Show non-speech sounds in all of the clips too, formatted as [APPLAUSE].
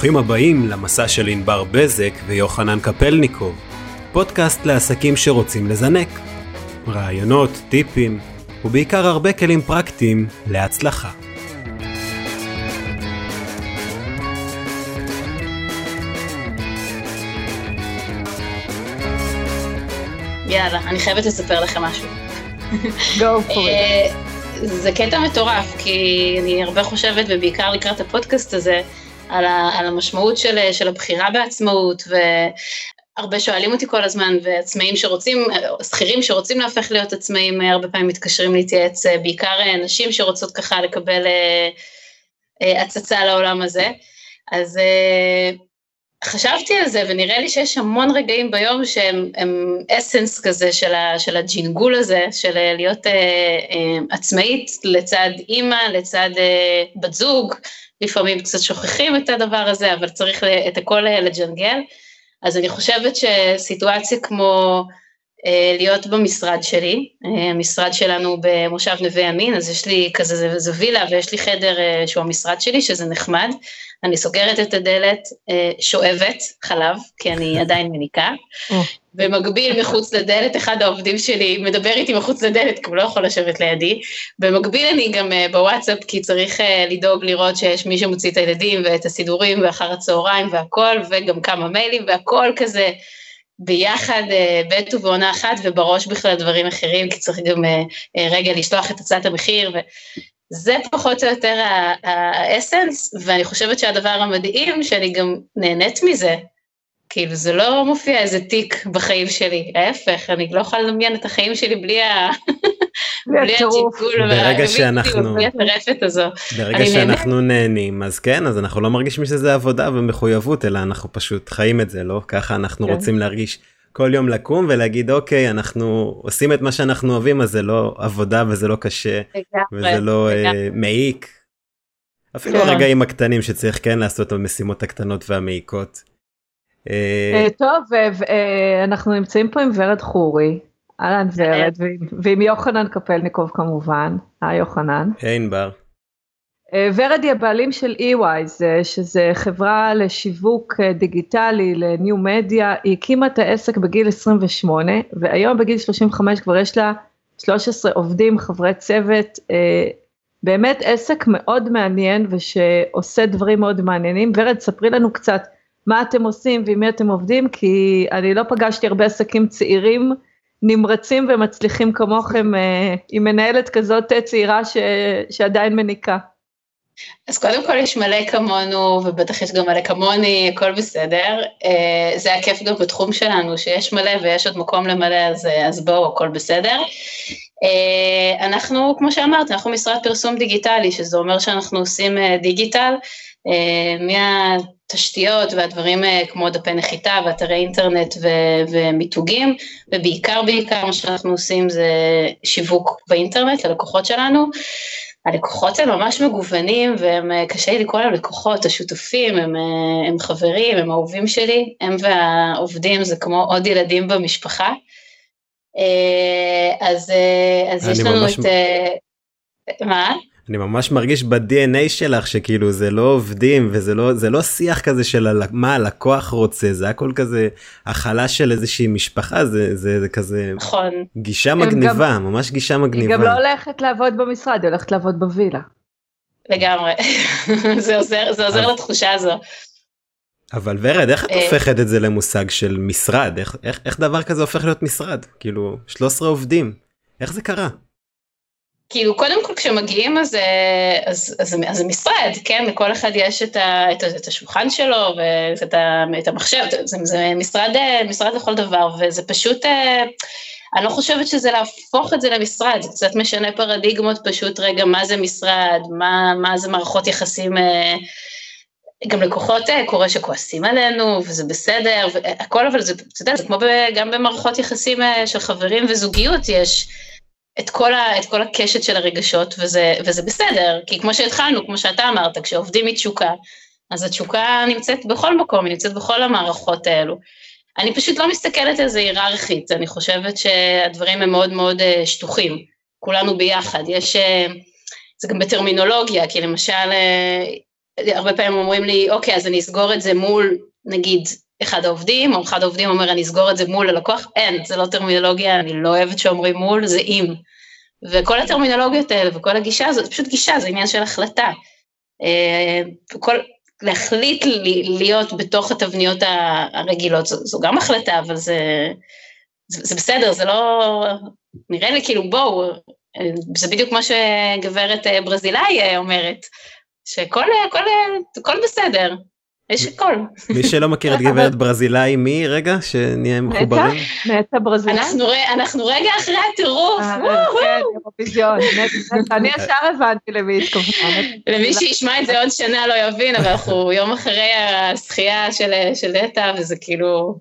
ברוכים הבאים למסע של ענבר בזק ויוחנן קפלניקוב, פודקאסט לעסקים שרוצים לזנק. רעיונות, טיפים, ובעיקר הרבה כלים פרקטיים להצלחה. יאללה, אני חייבת לספר לכם משהו. Go for אה, it. זה קטע מטורף, כי אני הרבה חושבת, ובעיקר לקראת הפודקאסט הזה, על, ה, על המשמעות של, של הבחירה בעצמאות, והרבה שואלים אותי כל הזמן, ועצמאים שרוצים, שכירים שרוצים להפך להיות עצמאים, הרבה פעמים מתקשרים להתייעץ, בעיקר נשים שרוצות ככה לקבל אה, אה, הצצה לעולם הזה. אז אה, חשבתי על זה, ונראה לי שיש המון רגעים ביום שהם אסנס כזה של, ה, של הג'ינגול הזה, של להיות אה, אה, עצמאית לצד אימא, לצד אה, בת זוג, לפעמים קצת שוכחים את הדבר הזה, אבל צריך את הכל לג'נגל. אז אני חושבת שסיטואציה כמו להיות במשרד שלי, אה, המשרד שלנו במושב נווה ימין, אז יש לי כזה, זה, זה וילה ויש לי חדר אה, שהוא המשרד שלי, שזה נחמד. אני סוגרת את הדלת, שואבת חלב, כי אני [LAUGHS] עדיין מניקה, במקביל מחוץ לדלת, אחד העובדים שלי מדבר איתי מחוץ לדלת, כי הוא לא יכול לשבת לידי, במקביל אני גם בוואטסאפ, כי צריך לדאוג לראות שיש מי שמוציא את הילדים ואת הסידורים ואחר הצהריים והכל, וגם כמה מיילים והכל כזה. ביחד בעת ובעונה אחת ובראש בכלל דברים אחרים, כי צריך גם רגע לשלוח את הצעת המחיר, וזה פחות או יותר האסנס, ואני חושבת שהדבר המדהים, שאני גם נהנית מזה, כאילו זה לא מופיע איזה תיק בחיים שלי, ההפך, אני לא יכולה לדמיין את החיים שלי בלי ה... בלי הג'ינגול, ברגע שאנחנו, בלי הטרפת הזו. ברגע שאנחנו נהנים, אז כן, אז אנחנו לא מרגישים שזה עבודה ומחויבות, אלא אנחנו פשוט חיים את זה, לא? ככה אנחנו כן. רוצים להרגיש כל יום לקום ולהגיד אוקיי, אנחנו עושים את מה שאנחנו אוהבים, אז זה לא עבודה וזה לא קשה, וזה לא uh, מעיק. אפילו כן. הרגעים הקטנים שצריך כן לעשות את המשימות הקטנות והמעיקות. אה, טוב, אה, אנחנו נמצאים פה עם ורד חורי, אהלן ורד, ועם- ועם יוחנן קפלניקוב כמובן, היי יוחנן. היי ענבר. אה, ורד היא הבעלים של eWise, אה, שזה חברה לשיווק אה, דיגיטלי לניו מדיה, היא הקימה את העסק בגיל 28, והיום בגיל 35 כבר יש לה 13 עובדים, חברי צוות, אה, באמת עסק מאוד מעניין ושעושה דברים מאוד מעניינים. ורד, ספרי לנו קצת מה אתם עושים ועם מי אתם עובדים, כי אני לא פגשתי הרבה עסקים צעירים, נמרצים ומצליחים כמוכם, אה, עם מנהלת כזאת צעירה ש, שעדיין מניקה. אז קודם כל יש מלא כמונו, ובטח יש גם מלא כמוני, הכל בסדר. אה, זה הכיף גם בתחום שלנו, שיש מלא ויש עוד מקום למלא, אז, אה, אז בואו, הכל בסדר. אנחנו, כמו שאמרת, אנחנו משרד פרסום דיגיטלי, שזה אומר שאנחנו עושים דיגיטל, מהתשתיות והדברים אה, כמו דפי נחיתה ואתרי אינטרנט ו- ומיתוגים, ובעיקר בעיקר מה שאנחנו עושים זה שיווק באינטרנט ללקוחות שלנו. הלקוחות הם ממש מגוונים והם, אה, קשה לי לקרוא להם לקוחות, השותפים, הם, אה, הם חברים, הם אהובים שלי, הם והעובדים זה כמו עוד ילדים במשפחה. אה, אז, אה, אז יש לנו ממש- את... אה, מה? אני ממש מרגיש ב-DNA שלך שכאילו זה לא עובדים וזה לא זה לא שיח כזה של הל- מה הלקוח רוצה זה הכל כזה הכלה של איזושהי משפחה זה זה, זה כזה נכון. גישה גם- מגניבה ממש גישה היא מגניבה. גם לא הולכת לעבוד במשרד, היא הולכת לעבוד בווילה. לגמרי, [LAUGHS] זה עוזר, זה עוזר לתחושה הזו. אבל ורד איך את אה. הופכת את זה למושג של משרד איך איך איך דבר כזה הופך להיות משרד כאילו 13 עובדים איך זה קרה. כאילו, קודם כל כשמגיעים אז, אה, אז, זה משרד, כן? לכל אחד יש את, ה, את, את השולחן שלו ואת ה, את המחשב, זה, זה משרד, אה, משרד לכל דבר, וזה פשוט, אה, אני לא חושבת שזה להפוך את זה למשרד, זה קצת משנה פרדיגמות, פשוט רגע, מה זה משרד, מה, מה זה מערכות יחסים, גם לקוחות קורה שכועסים עלינו, וזה בסדר, והכל, אבל זה, אתה יודע, זה כמו ב, גם במערכות יחסים של חברים וזוגיות, יש את כל, ה, את כל הקשת של הרגשות, וזה, וזה בסדר, כי כמו שהתחלנו, כמו שאתה אמרת, כשעובדים מתשוקה, אז התשוקה נמצאת בכל מקום, היא נמצאת בכל המערכות האלו. אני פשוט לא מסתכלת על זה היררכית, אני חושבת שהדברים הם מאוד מאוד אה, שטוחים, כולנו ביחד. יש, אה, זה גם בטרמינולוגיה, כי למשל, אה, הרבה פעמים אומרים לי, אוקיי, אז אני אסגור את זה מול, נגיד, אחד העובדים, או אחד העובדים אומר, אני אסגור את זה מול הלקוח, אין, זה לא טרמינולוגיה, אני לא אוהבת שאומרים מול, זה עם. וכל הטרמינולוגיות האלה וכל הגישה הזאת, זה פשוט גישה, זה עניין של החלטה. אה, כל, להחליט להיות בתוך התבניות הרגילות, זו, זו גם החלטה, אבל זה, זה, זה בסדר, זה לא... נראה לי כאילו, בואו, זה בדיוק מה שגברת אה, ברזילאי אה, אומרת, שכל הכל, הכל בסדר, יש הכל. מי שלא מכיר את גברת ברזילאי, מי רגע שנהיה מחוברים? נטע ברזילאי? אנחנו רגע אחרי הטירוף. כן, אירוויזיון. אני ישר הבנתי למי התכוונה. למי שישמע את זה עוד שנה לא יבין, אבל אנחנו יום אחרי הזכייה של נטע, וזה כאילו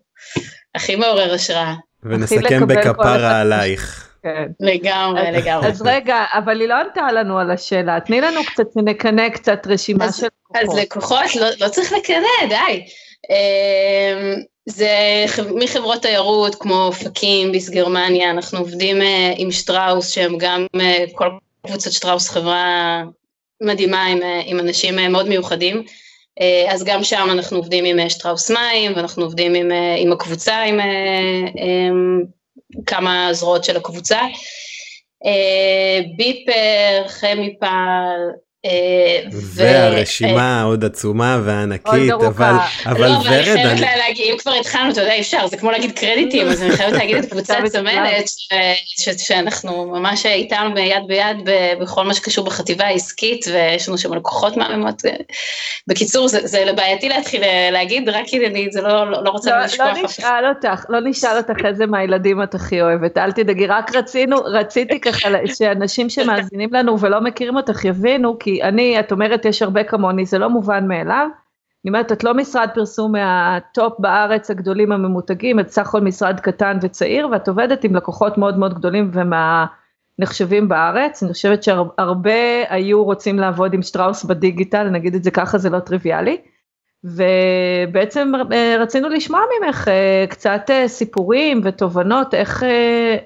הכי מעורר השראה. ונסכם בכפרה עלייך. כן. לגמרי, לגמרי. אז רגע, אבל היא לא ענתה לנו על השאלה, תני לנו קצת, נקנא קצת רשימה אז, של לקוחות. אז לקוחות, לא, לא צריך לקנא, די. אמ, זה מחברות תיירות כמו אופקים, ביס גרמניה, אנחנו עובדים אה, עם שטראוס, שהם גם, אה, כל קבוצת שטראוס חברה מדהימה עם, אה, עם אנשים מאוד מיוחדים. אז גם שם אנחנו עובדים עם שטראוס מים, ואנחנו עובדים עם, עם הקבוצה, עם כמה זרועות של הקבוצה. אה, ביפר, חמיפל, אה, והרשימה עוד עצומה וענקית, אבל אבל לא, אבל אני חייבת להגיד, אם כבר התחלנו, אתה יודע, אי אפשר, זה כמו להגיד קרדיטים, אז אני חייבת להגיד את [LAUGHS] קבוצת צמרת, שאנחנו ממש איתם יד ביד בכל מה שקשור בחטיבה העסקית, ויש לנו שם לקוחות מהממות. בקיצור, זה בעייתי להתחיל להגיד, רק כי אני זה לא, לא, לא רוצה לא, לשכוח. לא נשאל אותך, לא נשאל אותך איזה מהילדים את הכי אוהבת, אל תדאגי, רק רצינו, רציתי ככה שאנשים שמאזינים לנו ולא מכירים אותך יבינו, כי אני, את אומרת, יש הרבה כמוני, זה לא מובן מאליו. אני אומרת, את לא משרד פרסום מהטופ בארץ הגדולים הממותגים, את סך הכל משרד קטן וצעיר, ואת עובדת עם לקוחות מאוד מאוד גדולים ומהנחשבים בארץ. אני חושבת שהרבה היו רוצים לעבוד עם שטראוס בדיגיטל, נגיד את זה ככה, זה לא טריוויאלי. ובעצם אה, רצינו לשמוע ממך אה, קצת אה, סיפורים ותובנות, איך,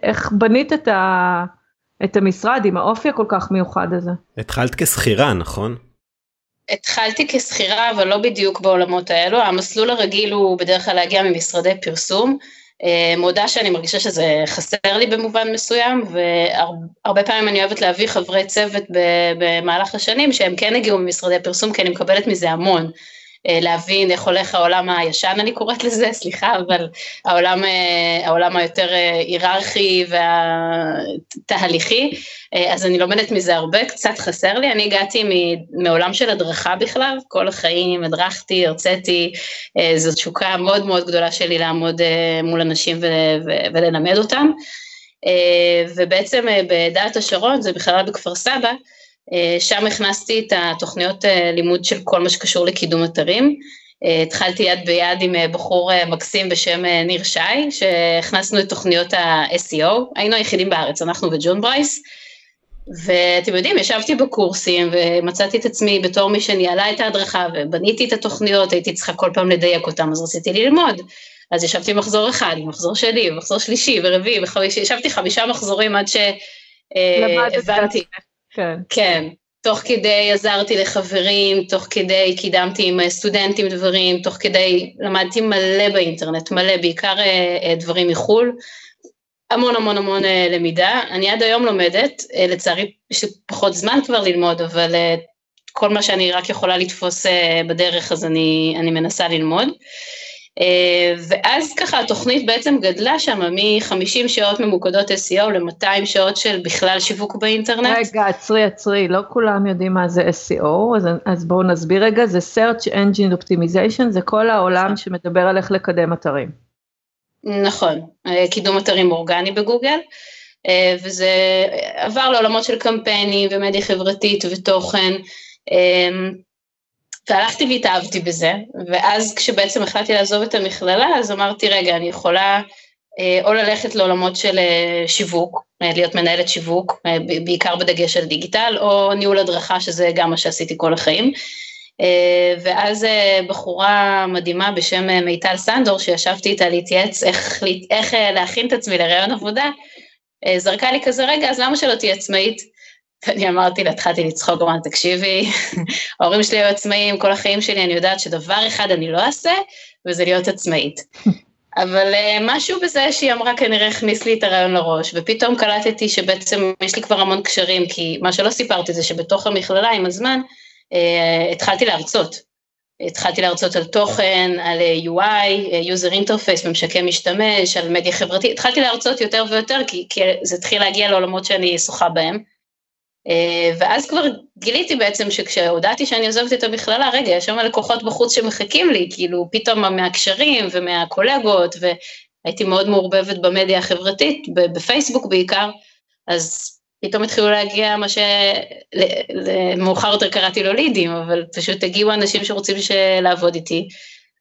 איך בנית את ה... את המשרד עם האופי הכל כך מיוחד הזה. התחלת כשכירה, נכון? התחלתי כשכירה, אבל לא בדיוק בעולמות האלו. המסלול הרגיל הוא בדרך כלל להגיע ממשרדי פרסום. אה, מודה שאני מרגישה שזה חסר לי במובן מסוים, והרבה פעמים אני אוהבת להביא חברי צוות במהלך השנים שהם כן הגיעו ממשרדי פרסום, כי אני מקבלת מזה המון. אה, להבין איך הולך העולם הישן אני קוראת לזה, [LAUGHS] סליחה, אבל העולם, אה, העולם היותר אה, היררכי והתהליכי, אז אני לומדת מזה הרבה, קצת חסר לי, אני הגעתי מעולם של הדרכה בכלל, כל החיים הדרכתי, הרציתי, זאת תשוקה מאוד מאוד גדולה שלי לעמוד מול אנשים וללמד אותם. ובעצם בדעת השרון, זה בכלל בכפר סבא, שם הכנסתי את התוכניות אה, לימוד של כל מה שקשור לקידום אתרים. אה, התחלתי יד ביד עם בחור מקסים בשם ניר שי, שהכנסנו את תוכניות ה-SEO, היינו היחידים בארץ, אנחנו וג'ון ברייס, ואתם יודעים, ישבתי בקורסים ומצאתי את עצמי בתור מי שניהלה את ההדרכה ובניתי את התוכניות, הייתי צריכה כל פעם לדייק אותם, אז רציתי ללמוד. אז ישבתי מחזור אחד, מחזור שני, מחזור שלישי ורביעי וחמישי, ישבתי חמישה מחזורים עד שהבנתי. כן. כן. תוך כדי עזרתי לחברים, תוך כדי קידמתי עם סטודנטים דברים, תוך כדי למדתי מלא באינטרנט, מלא, בעיקר אה, אה, דברים מחו"ל. המון המון המון אה, למידה. אני עד היום לומדת, לצערי יש לי פחות זמן כבר ללמוד, אבל כל מה שאני רק יכולה לתפוס בדרך אז אני, אני מנסה ללמוד. אה, ואז ככה התוכנית בעצם גדלה שם מ-50 שעות ממוקדות SEO ל-200 שעות של בכלל שיווק באינטרנט. רגע, עצרי, עצרי, לא כולם יודעים מה זה SEO, אז, אז בואו נסביר רגע, זה Search Engine Optimization, זה כל העולם נכון. שמדבר על איך לקדם אתרים. נכון, אה, קידום אתרים אורגני בגוגל, אה, וזה עבר לעולמות של קמפיינים ומדיה חברתית ותוכן. והלכתי והתאהבתי בזה, ואז כשבעצם החלטתי לעזוב את המכללה, אז אמרתי, רגע, אני יכולה אה, או ללכת לעולמות של אה, שיווק, אה, להיות מנהלת שיווק, בעיקר בדגש על דיגיטל, או ניהול הדרכה, שזה גם מה שעשיתי כל החיים. ואז בחורה מדהימה בשם מיטל סנדור, שישבתי איתה להתייעץ איך, איך להכין את עצמי לרעיון עבודה, זרקה לי כזה, רגע, אז למה שלא תהיה עצמאית? אני אמרתי לה, התחלתי לצחוק, אמרתי, תקשיבי, ההורים שלי היו עצמאים, כל החיים שלי, אני יודעת שדבר אחד אני לא אעשה, וזה להיות עצמאית. אבל uh, משהו בזה שהיא אמרה כנראה הכניס לי את הרעיון לראש, ופתאום קלטתי שבעצם יש לי כבר המון קשרים, כי מה שלא סיפרתי זה שבתוך המכללה עם הזמן, uh, התחלתי להרצות. התחלתי להרצות על תוכן, על UI, user interface, ממשקי משתמש, על מדיה חברתית, התחלתי להרצות יותר ויותר, כי, כי זה התחיל להגיע לעולמות שאני שוחה בהם. אה, ואז כבר גיליתי בעצם שכשהודעתי שאני עוזבת את המכללה, רגע, יש שם לקוחות בחוץ שמחכים לי, כאילו פתאום מהקשרים ומהקולגות, והייתי מאוד מעורבבת במדיה החברתית, בפייסבוק בעיקר, אז פתאום התחילו להגיע מה שמאוחר יותר קראתי לו לידים, אבל פשוט הגיעו אנשים שרוצים לעבוד איתי.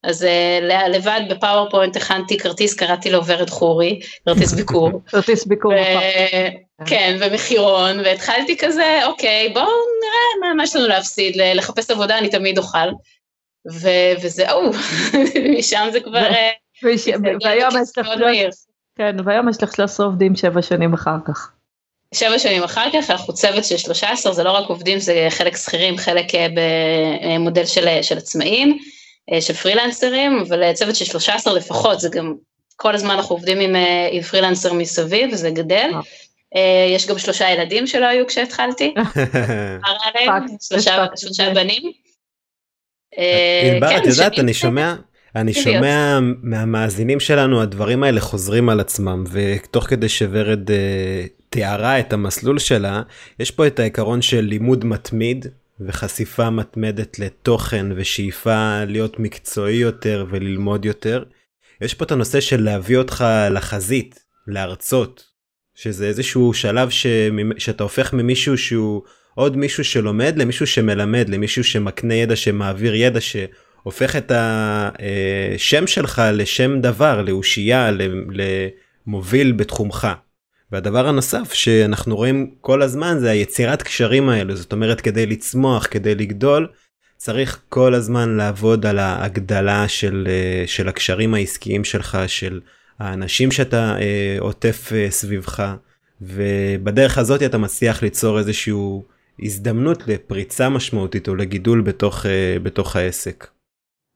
אז uh, לבד בפאורפוינט הכנתי כרטיס, קראתי לו ורד חורי, כרטיס ביקור. [LAUGHS] כרטיס ביקור. כן, ומחירון, והתחלתי כזה, אוקיי, בואו נראה מה, מה יש לנו להפסיד, לחפש עבודה אני תמיד אוכל. ו- וזהו, [LAUGHS] משם זה כבר... אה, כן, והיום יש לך 13 עובדים שבע שנים אחר כך. שבע שנים אחר כך, אנחנו צוות של 13, זה לא רק עובדים, זה חלק שכירים, חלק אה, במודל של, של עצמאים. אה, של פרילנסרים, אבל צוות של 13 לפחות, זה גם, כל הזמן אנחנו עובדים עם, אה, עם פרילנסר מסביב, וזה גדל. אה. יש גם שלושה ילדים שלא היו כשהתחלתי, [LAUGHS] שלושה בנים. ענבר, כן, את יודעת, אני שומע, אני שומע מהמאזינים שלנו הדברים האלה חוזרים על עצמם ותוך כדי שוורד תיארה את המסלול שלה יש פה את העיקרון של לימוד מתמיד וחשיפה מתמדת לתוכן ושאיפה להיות מקצועי יותר וללמוד יותר. יש פה את הנושא של להביא אותך לחזית, להרצות, שזה איזשהו שלב ש... שאתה הופך ממישהו שהוא עוד מישהו שלומד למישהו שמלמד, למישהו שמקנה ידע, שמעביר ידע, שהופך את השם שלך לשם דבר, לאושייה, למוביל בתחומך. והדבר הנוסף שאנחנו רואים כל הזמן זה היצירת קשרים האלו זאת אומרת כדי לצמוח כדי לגדול צריך כל הזמן לעבוד על ההגדלה של, אה, של הקשרים העסקיים שלך של האנשים שאתה אה, עוטף אה, סביבך ובדרך הזאת אתה מצליח ליצור איזשהו הזדמנות לפריצה משמעותית או לגידול בתוך, בתוך העסק.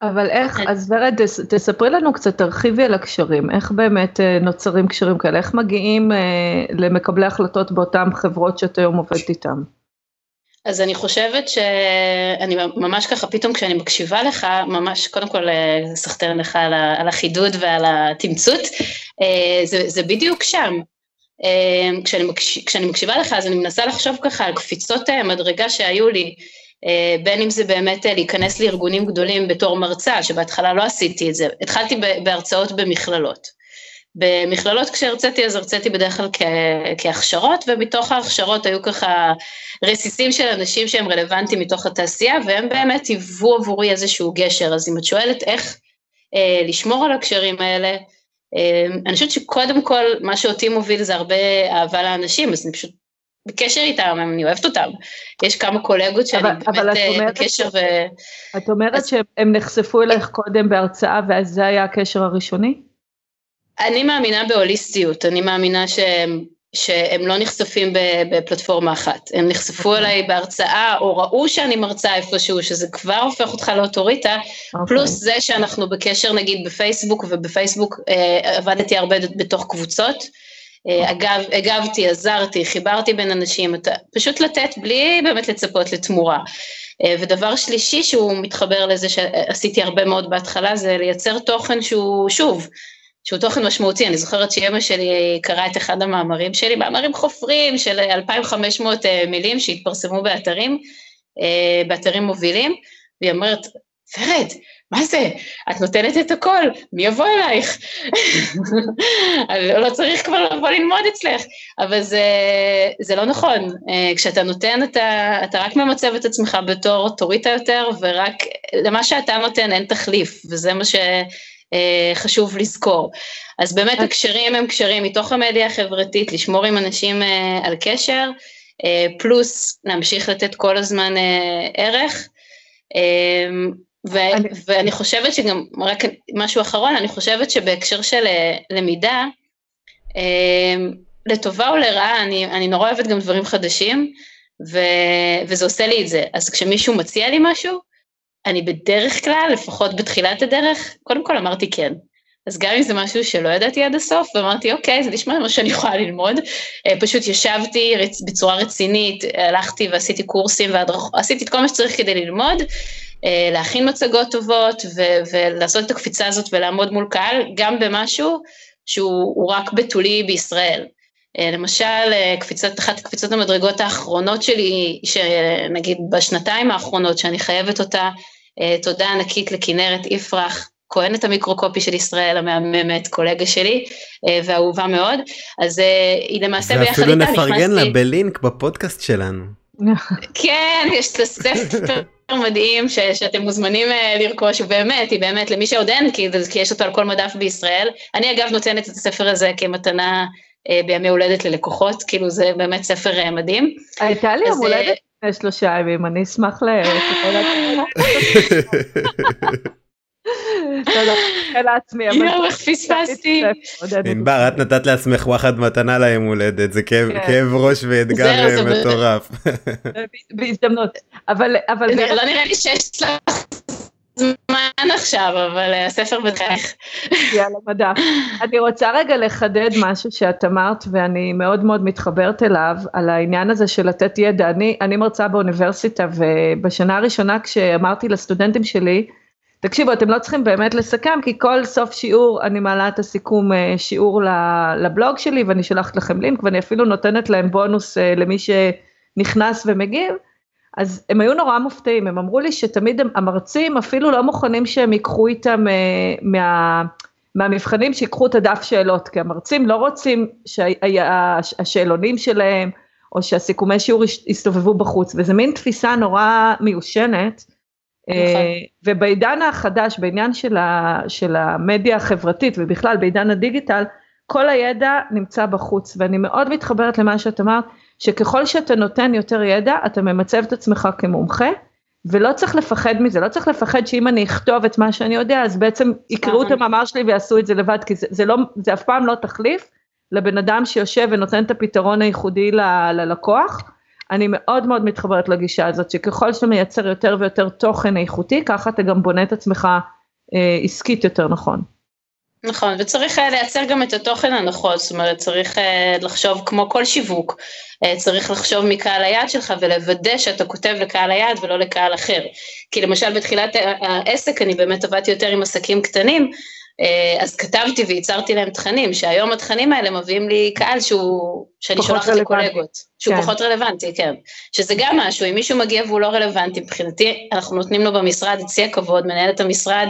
אבל איך. אז ורד, תספרי לנו קצת, תרחיבי על הקשרים, איך באמת אה, נוצרים קשרים כאלה, איך מגיעים אה, למקבלי החלטות באותן חברות שאת היום עובדת איתן? אז אני חושבת שאני ממש ככה, פתאום כשאני מקשיבה לך, ממש, קודם כל, אה, סחטן לך על, על החידוד ועל התמצות, זה, זה בדיוק שם. כשאני, מקש, כשאני מקשיבה לך, אז אני מנסה לחשוב ככה על קפיצות מדרגה שהיו לי. אה, בין אם זה באמת אה, להיכנס לארגונים גדולים בתור מרצה, שבהתחלה לא עשיתי את זה, התחלתי בהרצאות במכללות. במכללות כשהרציתי אז הרציתי בדרך כלל כהכשרות, ומתוך ההכשרות היו ככה רסיסים של אנשים שהם רלוונטיים מתוך התעשייה, והם באמת היוו עבורי איזשהו גשר. אז אם את שואלת איך אה, לשמור על הקשרים האלה, אה, אני חושבת שקודם כל מה שאותי מוביל זה הרבה אהבה לאנשים, אז אני פשוט בקשר איתם, אני אוהבת אותם. יש כמה קולגות שאני אבל, באמת אבל בקשר ו... את אומרת אז... שהם נחשפו אלייך קודם בהרצאה ואז זה היה הקשר הראשוני? אני מאמינה בהוליסטיות, אני מאמינה שהם, שהם לא נחשפים בפלטפורמה אחת, הם נחשפו okay. אוקיי. אליי בהרצאה או ראו שאני מרצה איפשהו, שזה כבר הופך אותך לאוטוריטה, okay. אוקיי. פלוס זה שאנחנו בקשר נגיד בפייסבוק, ובפייסבוק אה, עבדתי הרבה בתוך קבוצות, אה, אגב, הגבתי, עזרתי, חיברתי בין אנשים, פשוט לתת בלי באמת לצפות לתמורה. אה, ודבר שלישי שהוא מתחבר לזה שעשיתי הרבה מאוד בהתחלה, זה לייצר תוכן שהוא, שוב, שהוא תוכן משמעותי. אני זוכרת שאמא שלי קראה את אחד המאמרים שלי, מאמרים חופרים של 2,500 אה, מילים שהתפרסמו באתרים, באתרים מובילים, והיא אומרת, ורד, מה זה? את נותנת את הכל, מי יבוא אלייך? [LAUGHS] לא צריך כבר לבוא ללמוד אצלך, אבל זה, זה לא נכון. אה, כשאתה נותן, אתה, אתה רק ממצב את עצמך בתור אוטוריטה יותר, ורק למה שאתה נותן אין תחליף, וזה מה שחשוב אה, לזכור. אז באמת הקשרים הם קשרים מתוך המדיה החברתית, לשמור עם אנשים אה, על קשר, פלוס להמשיך לתת כל הזמן ערך. ו- אני... ואני חושבת שגם, רק משהו אחרון, אני חושבת שבהקשר של אה, למידה, אה, לטובה או לרעה, אני, אני נורא אוהבת גם דברים חדשים, ו, וזה עושה לי את זה. אז כשמישהו מציע לי משהו, אני בדרך כלל, לפחות בתחילת הדרך, קודם כל אמרתי כן. אז גם אם זה משהו שלא ידעתי עד הסוף, ואמרתי, אוקיי, זה נשמע מה שאני יכולה ללמוד. אה, פשוט ישבתי. בצורה רצינית, הלכתי ועשיתי קורסים ועשיתי את כל מה שצריך כדי ללמוד, אה, להכין מצגות טובות ו- ולעשות את הקפיצה הזאת ולעמוד מול קהל, גם במשהו שהוא רק בתולי בישראל. אה, למשל, קפיצת, אחת קפיצות המדרגות האחרונות שלי, שנגיד בשנתיים האחרונות, שאני חייבת אותה, תודה ענקית לכנרת יפרח, כהנת המיקרוקופי של ישראל המהממת, קולגה שלי, אה, ואהובה מאוד, אז אה, היא למעשה ביחד איתה נכנסתי... ואפילו נפרגן לה בלינק בפודקאסט שלנו. [LAUGHS] כן, יש את הספר מדהים ש, שאתם מוזמנים לרכוש, ובאמת, היא באמת, למי שעוד אין, כי, כי יש אותו על כל מדף בישראל. אני אגב נותנת את הספר הזה כמתנה בימי הולדת ללקוחות, כאילו זה באמת ספר מדהים. הייתה לי יום הולדת לפני שלושה ימים, אני אשמח ל... [LAUGHS] לעצמי. יואו, איך פספסתי. ענבר, את נתת לעצמך וואחד מתנה ליום הולדת, זה כאב כן. ראש ואתגר מטורף. בהזדמנות. אבל... לא נראה לי שיש לך זמן עכשיו, אבל אה, הספר בדרך. יאללה, מדע. אני רוצה רגע לחדד משהו שאת אמרת, ואני מאוד מאוד מתחברת אליו, על העניין הזה של לתת ידע. אני מרצה באוניברסיטה, ובשנה הראשונה כשאמרתי לסטודנטים שלי, תקשיבו, אתם לא צריכים באמת לסכם, כי כל סוף שיעור אני מעלה את הסיכום אה, שיעור לבלוג שלי, ואני שולחת לכם לינק, ואני אפילו נותנת להם בונוס אה, למי שנכנס ומגיב. אז הם היו נורא מופתעים, הם אמרו לי שתמיד המרצים אפילו לא מוכנים שהם ייקחו איתם אה, מה, מהמבחנים, שיקחו את הדף שאלות, כי המרצים לא רוצים שהשאלונים שלהם, או שהסיכומי שיעור יסתובבו בחוץ, וזה מין תפיסה נורא מיושנת. נכון. אה, ובעידן החדש, בעניין של, ה, של המדיה החברתית ובכלל בעידן הדיגיטל, כל הידע נמצא בחוץ, ואני מאוד מתחברת למה שאת אמרת, שככל שאתה נותן יותר ידע, אתה ממצב את עצמך כמומחה, ולא צריך לפחד מזה, לא צריך לפחד שאם אני אכתוב את מה שאני יודע, אז בעצם יקראו את המאמר שלי ויעשו את זה לבד, כי זה, זה, לא, זה אף פעם לא תחליף לבן אדם שיושב ונותן את הפתרון הייחודי ל, ללקוח. אני מאוד מאוד מתחברת לגישה הזאת, שככל שאתה מייצר יותר ויותר תוכן איכותי, ככה אתה גם בונה את עצמך אה, עסקית יותר נכון. נכון, וצריך אה, לייצר גם את התוכן הנכון, זאת אומרת, צריך אה, לחשוב כמו כל שיווק, אה, צריך לחשוב מקהל היעד שלך ולוודא שאתה כותב לקהל היעד ולא לקהל אחר. כי למשל בתחילת העסק אני באמת עבדתי יותר עם עסקים קטנים, אז כתבתי וייצרתי להם תכנים, שהיום התכנים האלה מביאים לי קהל שהוא, שאני שולחת לקולגות, שהוא כן. פחות רלוונטי, כן. שזה גם משהו, אם מישהו מגיע והוא לא רלוונטי, מבחינתי אנחנו נותנים לו במשרד שיא הכבוד, מנהלת המשרד,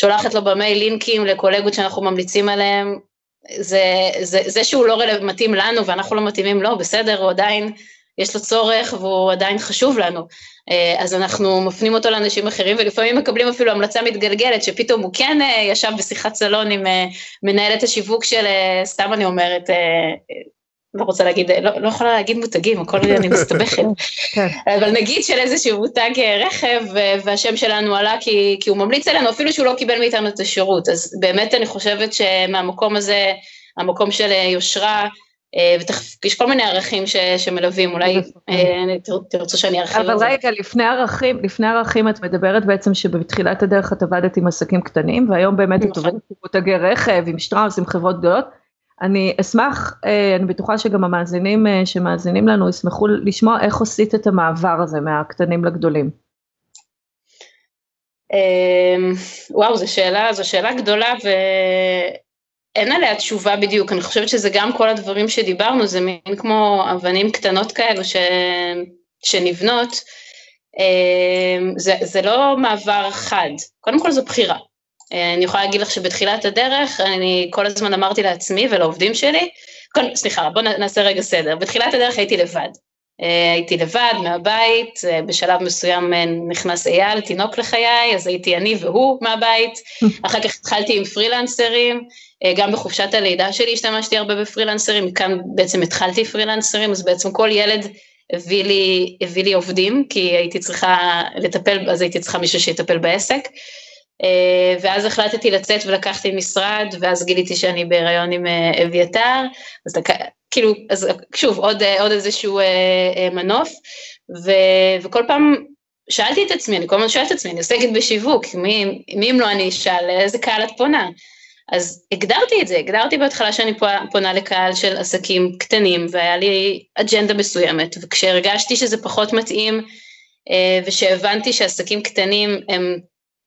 שולחת לו במייל לינקים לקולגות שאנחנו ממליצים עליהם, זה, זה, זה שהוא לא רלו, מתאים לנו ואנחנו לא מתאימים לו, בסדר, הוא עדיין, יש לו צורך והוא עדיין חשוב לנו. אה, אז אנחנו מפנים אותו לאנשים אחרים, ולפעמים מקבלים אפילו המלצה מתגלגלת, שפתאום הוא כן אה, ישב בשיחת סלון עם אה, מנהלת השיווק של, סתם אני אומרת, לא רוצה להגיד, לא, לא יכולה להגיד מותגים, הכל אני מסתבכת, [LAUGHS] כן. אבל נגיד של איזשהו מותג רכב, והשם שלנו עלה כי, כי הוא ממליץ עלינו, אפילו שהוא לא קיבל מאיתנו את השירות, אז באמת אני חושבת שמהמקום הזה, המקום של יושרה, ותכף יש כל מיני ערכים ש, שמלווים, אולי אה, תרצו שאני ארחיב על זה. אבל רגע, לפני ערכים, לפני ערכים את מדברת בעצם שבתחילת הדרך את עבדת עם עסקים קטנים, והיום באמת את עובדת עם מותגי רכב, עם שטראוס, עם חברות גדולות. אני אשמח, אה, אני בטוחה שגם המאזינים שמאזינים לנו ישמחו לשמוע איך עשית את המעבר הזה מהקטנים לגדולים. וואו, זו שאלה, זו שאלה גדולה, ו... אין עליה תשובה בדיוק, אני חושבת שזה גם כל הדברים שדיברנו, זה מין כמו אבנים קטנות כאלו ש... שנבנות, אמ, זה, זה לא מעבר חד, קודם כל זו בחירה. אה, אני יכולה להגיד לך שבתחילת הדרך, אני כל הזמן אמרתי לעצמי ולעובדים שלי, כל, סליחה, בואו נעשה רגע סדר, בתחילת הדרך הייתי לבד. אה, הייתי לבד מהבית, אה, בשלב מסוים נכנס אייל, תינוק לחיי, אז הייתי אני והוא מהבית, [LAUGHS] אחר כך התחלתי עם פרילנסרים, אה, גם בחופשת הלידה שלי השתמשתי הרבה בפרילנסרים, מכאן בעצם התחלתי פרילנסרים, אז בעצם כל ילד הביא לי, הביא לי עובדים, כי הייתי צריכה לטפל, אז הייתי צריכה מישהו שיטפל בעסק. ואז החלטתי לצאת ולקחתי משרד, ואז גיליתי שאני בהיריון עם אביתר, אז כאילו, אז שוב, עוד, עוד איזשהו מנוף, ו, וכל פעם שאלתי את עצמי, אני כל הזמן שואלת את עצמי, אני עוסקת בשיווק, מי, מי אם לא אני אשאל, לאיזה קהל את פונה? אז הגדרתי את זה, הגדרתי בהתחלה שאני פונה לקהל של עסקים קטנים, והיה לי אג'נדה מסוימת, וכשהרגשתי שזה פחות מתאים, אה, ושהבנתי שעסקים קטנים הם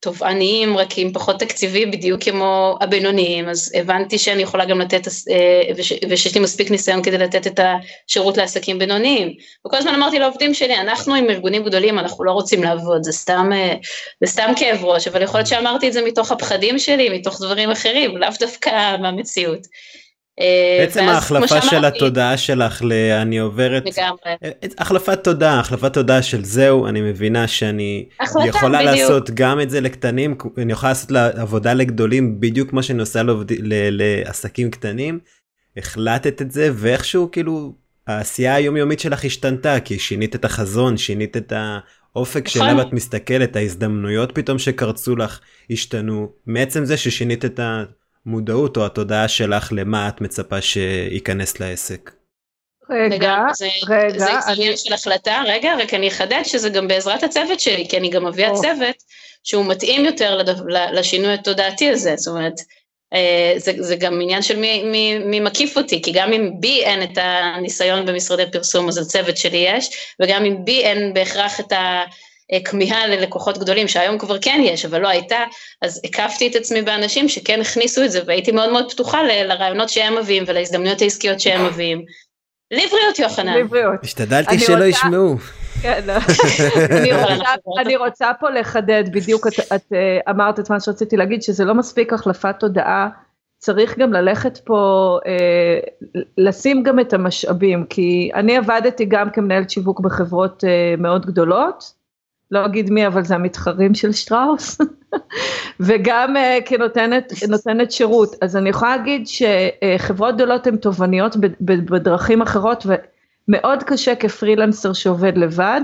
תובעניים, רק עם פחות תקציבי, בדיוק כמו הבינוניים, אז הבנתי שאני יכולה גם לתת, אה, ושיש לי מספיק ניסיון כדי לתת את השירות לעסקים בינוניים. וכל הזמן אמרתי לעובדים שלי, אנחנו עם ארגונים גדולים, אנחנו לא רוצים לעבוד, זה סתם, אה, זה סתם כאב ראש, אבל יכול להיות שאמרתי את זה מתוך הפחדים שלי, מתוך דברים אחרים, לאו דווקא מהמציאות. אה, בעצם ההחלפה של התודעה שלך ל... אני עוברת... לגמרי. אה, החלפת תודעה, החלפת תודעה של זהו, אני מבינה שאני יכולה. לעשות גם את זה לקטנים, אני יכולה לעשות עבודה לגדולים בדיוק כמו שאני עושה. לעסקים קטנים. החלטת את זה ואיכשהו כאילו העשייה היומיומית שלך השתנתה כי שינית את החזון, שינית את האופק נכון. שאליו את מסתכלת, ההזדמנויות פתאום שקרצו לך השתנו מעצם זה ששינית את ה... המודעות או התודעה שלך למה את מצפה שייכנס לעסק. רגע, זה, רגע, זה עניין אני... של החלטה, רגע, רק אני אחדד שזה גם בעזרת הצוות שלי, כי אני גם מביאה או. צוות שהוא מתאים יותר לדו, לשינוי התודעתי הזה, זאת אומרת, אה, זה, זה גם עניין של מי, מי, מי מקיף אותי, כי גם אם בי אין את הניסיון במשרדי פרסום, אז לצוות שלי יש, וגם אם בי אין בהכרח את ה... כמיהה ללקוחות גדולים, שהיום כבר כן יש, אבל לא הייתה, אז הקפתי את עצמי באנשים שכן הכניסו את זה, והייתי מאוד מאוד פתוחה לרעיונות שהם מביאים ולהזדמנויות העסקיות שהם מביאים. לבריאות, יוחנן. לבריאות. השתדלתי שלא ישמעו. כן, לא. [LAUGHS] אני רוצה פה לחדד, בדיוק את אה, אמרת את מה שרציתי להגיד, שזה לא מספיק החלפת תודעה, צריך גם ללכת פה, אה, לשים גם את המשאבים, כי אני עבדתי גם כמנהלת שיווק בחברות אה, מאוד גדולות, לא אגיד מי, אבל זה המתחרים של שטראוס, [LAUGHS] וגם uh, כנותנת שירות. אז אני יכולה להגיד שחברות גדולות הן תובעניות בדרכים אחרות, ומאוד קשה כפרילנסר שעובד לבד,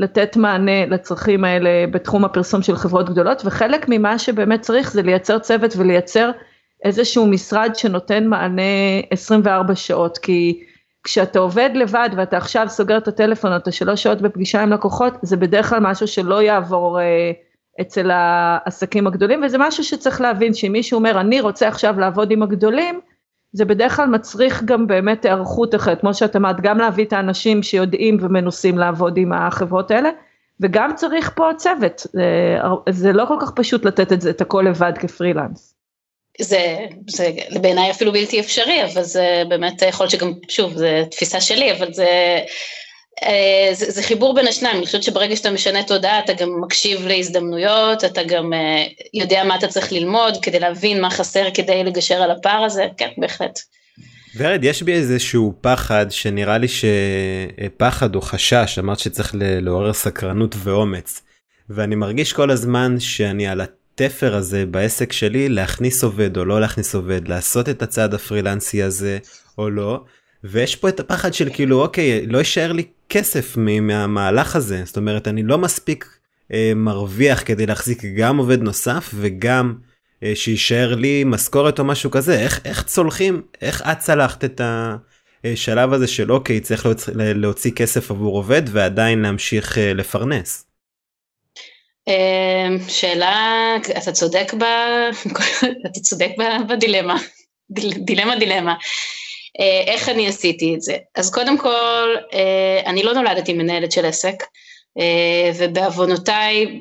לתת מענה לצרכים האלה בתחום הפרסום של חברות גדולות, וחלק ממה שבאמת צריך זה לייצר צוות ולייצר איזשהו משרד שנותן מענה 24 שעות, כי כשאתה עובד לבד ואתה עכשיו סוגר את הטלפון, אתה שלוש שעות בפגישה עם לקוחות, זה בדרך כלל משהו שלא יעבור אה, אצל העסקים הגדולים, וזה משהו שצריך להבין, שאם מישהו אומר, אני רוצה עכשיו לעבוד עם הגדולים, זה בדרך כלל מצריך גם באמת היערכות אחרת, כמו שאת אמרת, גם להביא את האנשים שיודעים ומנוסים לעבוד עם החברות האלה, וגם צריך פה צוות, זה, זה לא כל כך פשוט לתת את זה, את הכל לבד כפרילנס. זה, זה בעיניי אפילו בלתי אפשרי, אבל זה באמת יכול להיות שגם, שוב, זו תפיסה שלי, אבל זה, אה, זה, זה חיבור בין השניים, אני חושבת שברגע שאתה משנה תודעה, אתה גם מקשיב להזדמנויות, אתה גם אה, יודע מה אתה צריך ללמוד כדי להבין מה חסר כדי לגשר על הפער הזה, כן, בהחלט. ורד, יש בי איזשהו פחד שנראה לי שפחד או חשש, אמרת שצריך לעורר סקרנות ואומץ. ואני מרגיש כל הזמן שאני על התפר הזה בעסק שלי להכניס עובד או לא להכניס עובד לעשות את הצעד הפרילנסי הזה או לא ויש פה את הפחד של כאילו אוקיי לא יישאר לי כסף מהמהלך הזה זאת אומרת אני לא מספיק אה, מרוויח כדי להחזיק גם עובד נוסף וגם אה, שיישאר לי משכורת או משהו כזה איך איך צולחים איך את צלחת את השלב הזה של אוקיי צריך להוציא, להוציא כסף עבור עובד ועדיין להמשיך אה, לפרנס. אמ, שאלה, אתה צודק, ב... [LAUGHS] אתה צודק בדילמה, דילמה דילמה. אה, איך אני עשיתי את זה? אז קודם כל, אה, אני לא נולדתי מנהלת של עסק, אה, ובעוונותיי,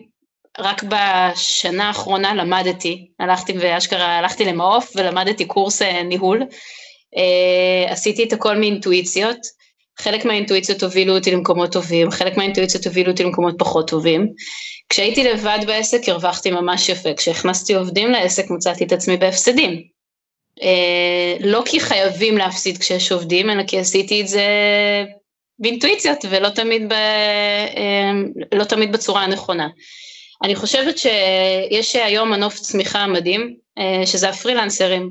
רק בשנה האחרונה למדתי, הלכתי ואשכרה הלכתי למעוף ולמדתי קורס ניהול, עשיתי את הכל מאינטואיציות, חלק מהאינטואיציות הובילו אותי למקומות טובים, חלק מהאינטואיציות הובילו אותי למקומות פחות טובים. כשהייתי לבד בעסק הרווחתי ממש יפה, כשהכנסתי עובדים לעסק מצאתי את עצמי בהפסדים. אה, לא כי חייבים להפסיד כשיש עובדים, אלא כי עשיתי את זה באינטואיציות ולא תמיד, ב, אה, לא תמיד בצורה הנכונה. אני חושבת שיש היום מנוף צמיחה מדהים, אה, שזה הפרילנסרים.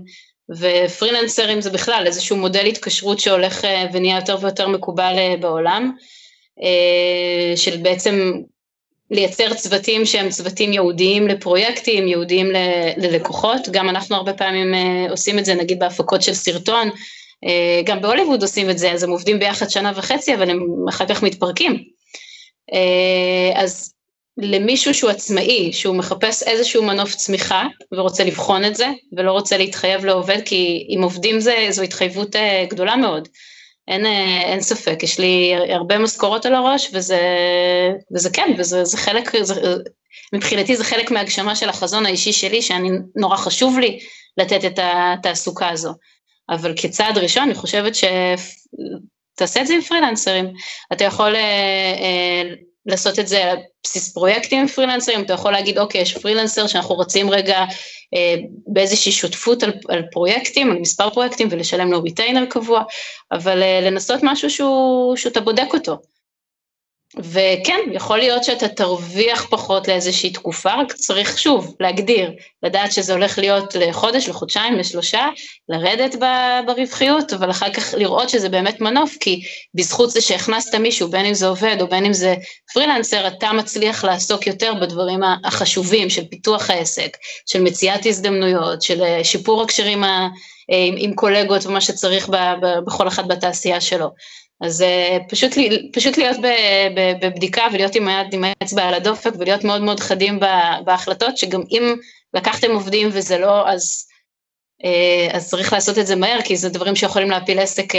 ופרילנסרים זה בכלל איזשהו מודל התקשרות שהולך ונהיה יותר ויותר מקובל בעולם, של בעצם לייצר צוותים שהם צוותים ייעודיים לפרויקטים, ייעודיים ללקוחות, גם אנחנו הרבה פעמים עושים את זה, נגיד בהפקות של סרטון, גם בהוליווד עושים את זה, אז הם עובדים ביחד שנה וחצי, אבל הם אחר כך מתפרקים. אז למישהו שהוא עצמאי, שהוא מחפש איזשהו מנוף צמיחה ורוצה לבחון את זה, ולא רוצה להתחייב לעובד, כי אם עובדים זה, זו התחייבות גדולה מאוד. אין, אין ספק, יש לי הרבה משכורות על הראש, וזה, וזה כן, וזה זה חלק, זה, מבחינתי זה חלק מהגשמה של החזון האישי שלי, שאני, נורא חשוב לי לתת את התעסוקה הזו. אבל כצעד ראשון, אני חושבת ש... תעשה את זה עם פרילנסרים. אתה יכול אה, אה, לעשות את זה על בסיס פרויקטים עם פרילנסרים, אתה יכול להגיד, אוקיי, יש פרילנסר שאנחנו רוצים רגע אה, באיזושהי שותפות על, על פרויקטים, על מספר פרויקטים, ולשלם לו ריטיינר קבוע, אבל אה, לנסות משהו שהוא, שאתה בודק אותו. וכן, יכול להיות שאתה תרוויח פחות לאיזושהי תקופה, רק צריך שוב להגדיר, לדעת שזה הולך להיות לחודש, לחודשיים, לשלושה, לרדת ברווחיות, אבל אחר כך לראות שזה באמת מנוף, כי בזכות זה שהכנסת מישהו, בין אם זה עובד או בין אם זה פרילנסר, אתה מצליח לעסוק יותר בדברים החשובים של פיתוח העסק, של מציאת הזדמנויות, של אה, שיפור הקשרים עם, עם קולגות ומה שצריך ב, ב, בכל אחד בתעשייה שלו. אז uh, פשוט, פשוט להיות בבדיקה ולהיות עם היד, עם האצבע על הדופק ולהיות מאוד מאוד חדים בהחלטות, שגם אם לקחתם עובדים וזה לא, אז, uh, אז צריך לעשות את זה מהר, כי זה דברים שיכולים להפיל עסק uh,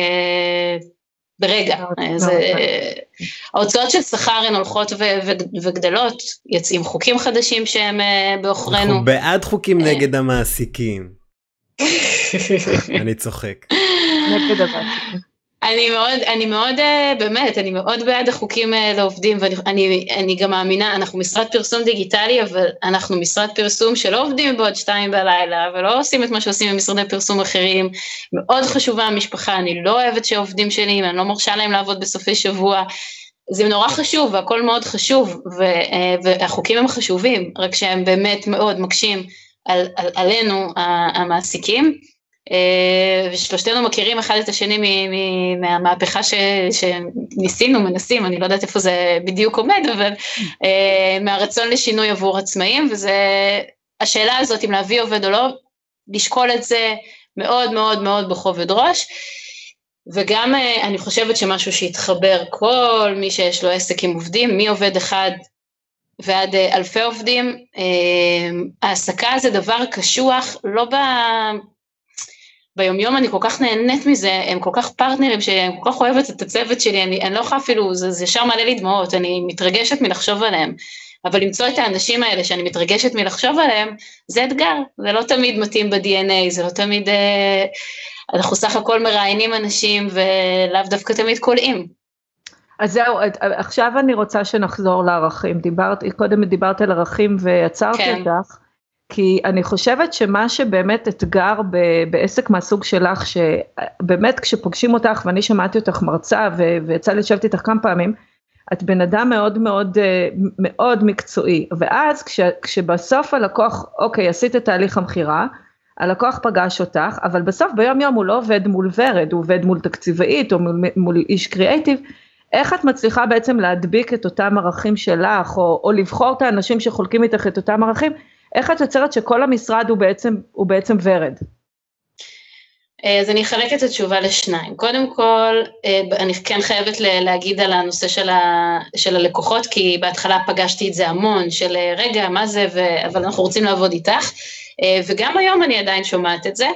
ברגע. זה, ההוצאות של שכר הן הולכות וגדלות, יוצאים חוקים חדשים שהם בעוכרינו. אנחנו בעד חוקים נגד המעסיקים. [LAUGHS] אני צוחק. [LAUGHS] נגד המעסיקים. אני מאוד, אני מאוד, אה, באמת, אני מאוד בעד החוקים אה, לעובדים, ואני אני, גם מאמינה, אנחנו משרד פרסום דיגיטלי, אבל אנחנו משרד פרסום שלא עובדים בעוד שתיים בלילה, ולא עושים את מה שעושים במשרדי פרסום אחרים. מאוד חשובה המשפחה, אני לא אוהבת שעובדים שלי, אני לא מרשה להם לעבוד בסופי שבוע. זה נורא חשוב, והכל מאוד חשוב, ו, אה, והחוקים הם חשובים, רק שהם באמת מאוד מקשים על, על, עלינו, המעסיקים. אה, ושלושתנו מכירים אחד את השני מהמהפכה ש, שניסינו, מנסים, אני לא יודעת איפה זה בדיוק עומד, אבל אה, מהרצון לשינוי עבור עצמאים, וזה השאלה הזאת אם להביא עובד או לא, לשקול את זה מאוד מאוד מאוד בכובד ראש. וגם אה, אני חושבת שמשהו שהתחבר כל מי שיש לו עסק עם עובדים, מעובד אחד ועד אלפי עובדים, העסקה זה דבר קשוח, לא ב... ביומיום אני כל כך נהנית מזה, הם כל כך פרטנרים שאני כל כך אוהבת את הצוות שלי, אני, אני לא יכולה אפילו, זה, זה ישר מעלה לי דמעות, אני מתרגשת מלחשוב עליהם. אבל למצוא את האנשים האלה שאני מתרגשת מלחשוב עליהם, זה אתגר, זה לא תמיד מתאים ב-DNA, זה לא תמיד, אה, אנחנו סך הכל מראיינים אנשים ולאו דווקא תמיד קולעים. אז זהו, עכשיו אני רוצה שנחזור לערכים, דיברת, קודם דיברת על ערכים ועצרתי כן. אותך. כי אני חושבת שמה שבאמת אתגר ב- בעסק מהסוג שלך, שבאמת כשפוגשים אותך, ואני שמעתי אותך מרצה ויצא לי לשבת איתך כמה פעמים, את בן אדם מאוד מאוד מאוד מקצועי, ואז כש, כשבסוף הלקוח, אוקיי, עשית את תהליך המכירה, הלקוח פגש אותך, אבל בסוף ביום יום הוא לא עובד מול ורד, הוא עובד מול תקציבאית או מול, מול איש קריאייטיב, איך את מצליחה בעצם להדביק את אותם ערכים שלך, או, או לבחור את האנשים שחולקים איתך את אותם ערכים, איך את יוצרת שכל המשרד הוא בעצם, הוא בעצם ורד? אה, אז אני אחלק את התשובה לשניים. קודם כל, אה, אני כן חייבת להגיד על הנושא של, ה, של הלקוחות, כי בהתחלה פגשתי את זה המון, של אה, רגע, מה זה, ו, אבל אנחנו רוצים לעבוד איתך, וגם היום אני עדיין שומעת את זה.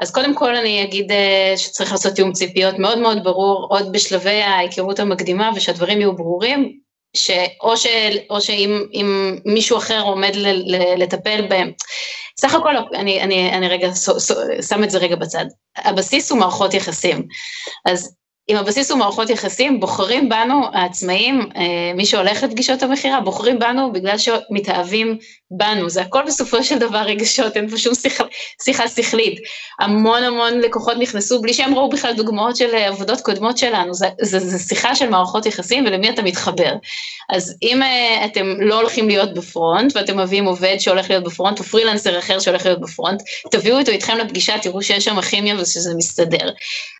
אז קודם כל אני אגיד שצריך לעשות תיאום ציפיות מאוד מאוד ברור, עוד בשלבי ההיכרות המקדימה, ושהדברים יהיו ברורים, או שאם מישהו אחר עומד ל, ל, לטפל בהם. סך הכל, אני, אני, אני רגע שם את זה רגע בצד. הבסיס הוא מערכות יחסים. אז אם הבסיס הוא מערכות יחסים, בוחרים בנו, העצמאים, אה, מי שהולך לפגישות המכירה, בוחרים בנו בגלל שמתאהבים בנו, זה הכל בסופו של דבר רגשות, אין פה שום שיחה, שיחה שכלית. המון המון לקוחות נכנסו בלי שהם ראו בכלל דוגמאות של אה, עבודות קודמות שלנו, זה, זה, שיחה של מערכות יחסים ולמי אתה מתחבר. אז אם uh, אתם לא הולכים להיות בפרונט ואתם מביאים עובד שהולך להיות בפרונט או פרילנסר אחר שהולך להיות בפרונט, תביאו אותו איתכם לפגישה, תראו שיש שם כימיה ושזה מסתדר.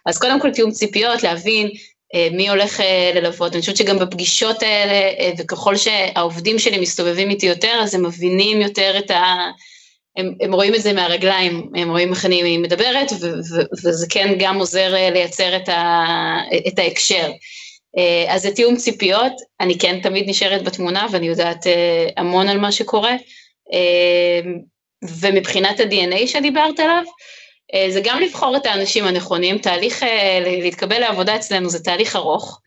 אז קודם כל תיאום ציפיות, מי הולך ללוות, אני חושבת שגם בפגישות האלה, וככל שהעובדים שלי מסתובבים איתי יותר, אז הם מבינים יותר את ה... הם, הם רואים את זה מהרגליים, הם רואים איך אני מדברת, ו, ו, וזה כן גם עוזר לייצר את, ה, את ההקשר. אז זה תיאום ציפיות, אני כן תמיד נשארת בתמונה ואני יודעת המון על מה שקורה, ומבחינת ה-DNA שדיברת עליו, אה, זה גם לבחור את האנשים הנכונים, תהליך אה, להתקבל לעבודה אצלנו זה תהליך ארוך.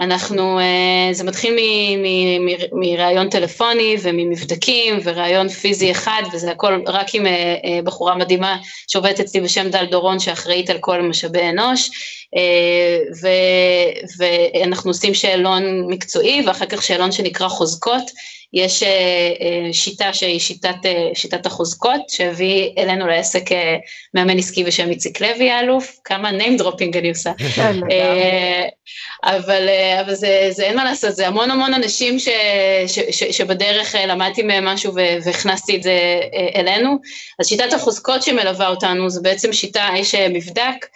אנחנו, אה, זה מתחיל מראיון טלפוני וממבדקים וראיון פיזי אחד וזה הכל רק עם בחורה מדהימה שעובדת אצלי בשם דל דורון שאחראית על כל משאבי אנוש ו, ואנחנו עושים שאלון מקצועי ואחר כך שאלון שנקרא חוזקות יש אה, אה, שיטה שהיא שיטת, אה, שיטת החוזקות, שהביא אלינו לעסק מאמן עסקי בשם איציק לוי האלוף, כמה name dropping אני עושה. אבל, אבל זה, זה אין מה לעשות, זה המון המון אנשים ש, ש, ש, שבדרך למדתי מהם משהו והכנסתי את זה אלינו. אז שיטת החוזקות שמלווה אותנו זה בעצם שיטה, יש מבדק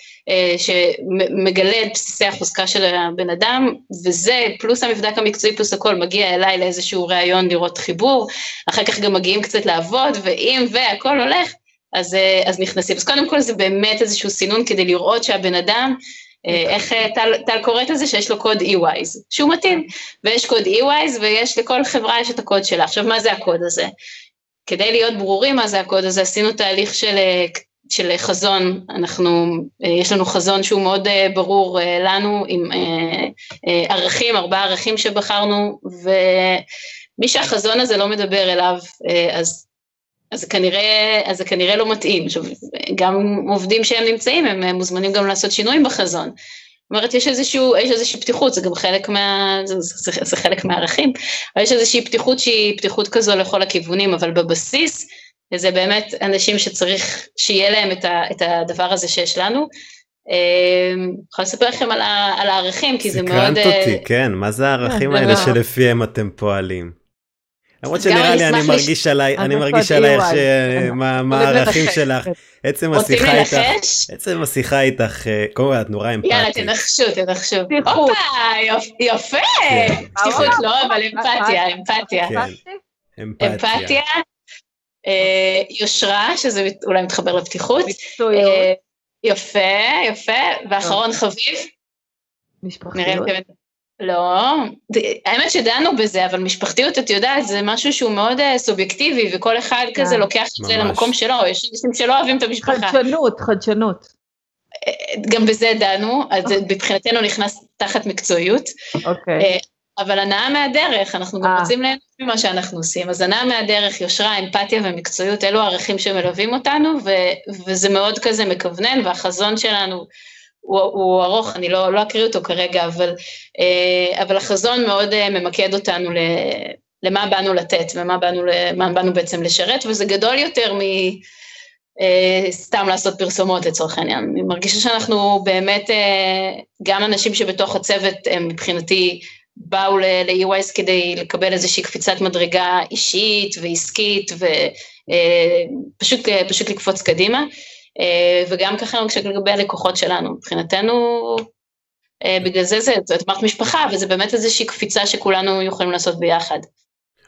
שמגלה את בסיסי החוזקה של הבן אדם, וזה פלוס המבדק המקצועי פלוס הכל מגיע אליי לאיזשהו ראיון לראות חיבור, אחר כך גם מגיעים קצת לעבוד, ואם והכל הולך, אז, אה, אז נכנסים. אז קודם כל זה באמת איזשהו סינון כדי לראות שהבן אדם, אה, איך אה, טל, טל קוראת לזה שיש לו קוד EYs, שהוא מתאים, ויש קוד EYs ויש לכל חברה יש את הקוד שלה. עכשיו מה זה הקוד הזה? כדי להיות ברורים מה זה הקוד הזה, עשינו תהליך של, של חזון, אנחנו, יש לנו חזון שהוא מאוד ברור לנו, עם ערכים, ארבעה ערכים שבחרנו, ו... מי שהחזון הזה לא מדבר אליו, אה, אז, כנראה, אז זה כנראה לא מתאים. עכשיו, גם עובדים שהם נמצאים, הם מוזמנים גם לעשות שינויים בחזון. זאת אומרת, יש, איזשהו, יש איזושהי פתיחות, זה גם חלק מה... זה, זה, זה חלק מהערכים, אבל יש איזושהי פתיחות שהיא פתיחות כזו לכל הכיוונים, אבל בבסיס, זה באמת אנשים שצריך שיהיה להם את, ה, את הדבר הזה שיש לנו. אה, אני יכולה לספר לכם על, על הערכים, כי זה מאוד... סקרנת אותי, כן, מה זה הערכים האלה שלפיהם אתם פועלים? למרות שנראה לי אני מרגיש עליי אני מרגיש עלייך מה הערכים שלך עצם השיחה איתך עצם השיחה איתך קודם כל את נורא אמפתית. יאללה תנחשו תנחשו. הופה יפה. כן. פתיחות לא אבל אמפתיה אמפתיה. כן. אמפתיה. אה, יושרה שזה אולי מתחבר לפתיחות. אה, יפה יפה ואחרון חביב. משפחתיות. לא, האמת שדנו בזה, אבל משפחתיות, את יודעת, זה משהו שהוא מאוד uh, סובייקטיבי, וכל אחד yeah, כזה לוקח את זה למקום שלו, יש אנשים שלא אוהבים את המשפחה. חדשנות, חדשנות. אה, גם בזה דנו, אז okay. אוקיי. מבחינתנו נכנס תחת מקצועיות. אוקיי. Okay. אה, אבל הנאה מהדרך, אנחנו גם רוצים ליהנות ממה שאנחנו עושים, אז הנאה מהדרך, יושרה, אמפתיה ומקצועיות, אלו הערכים שמלווים אותנו, ו- וזה מאוד כזה מכוונן, והחזון שלנו הוא, הוא ארוך, אני לא, לא אקריא אותו כרגע, אבל, אה, אבל החזון מאוד אה, ממקד אותנו ל, למה באנו לתת ומה באנו, למה באנו בעצם לשרת, וזה גדול יותר מסתם אה, לעשות פרסומות לצורך העניין. אני מרגישה שאנחנו באמת, גם אנשים שבתוך הצוות הם מבחינתי באו ל-EYS כדי לקבל איזושהי קפיצת מדרגה אישית ועסקית ופשוט לקפוץ קדימה. אה, וגם ככה לגבי הלקוחות שלנו, מבחינתנו, אה, בגלל זה זה, את אמרת משפחה, וזה באמת איזושהי קפיצה שכולנו יכולים לעשות ביחד.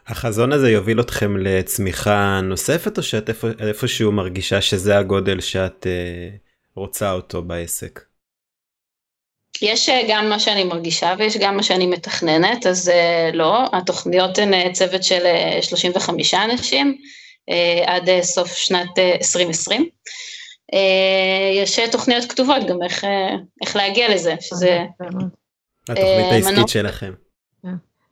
החזון הזה יוביל אתכם לצמיחה נוספת או שאת איפה, איפשהו מרגישה שזה הגודל שאת אה, רוצה אותו בעסק? יש גם מה שאני מרגישה ויש גם מה שאני מתכננת, אז לא, התוכניות הן צוות של 35 אנשים עד סוף שנת 2020. אה, יש תוכניות כתובות גם איך, אה, איך להגיע לזה, שזה... התוכנית אה, העסקית שלכם.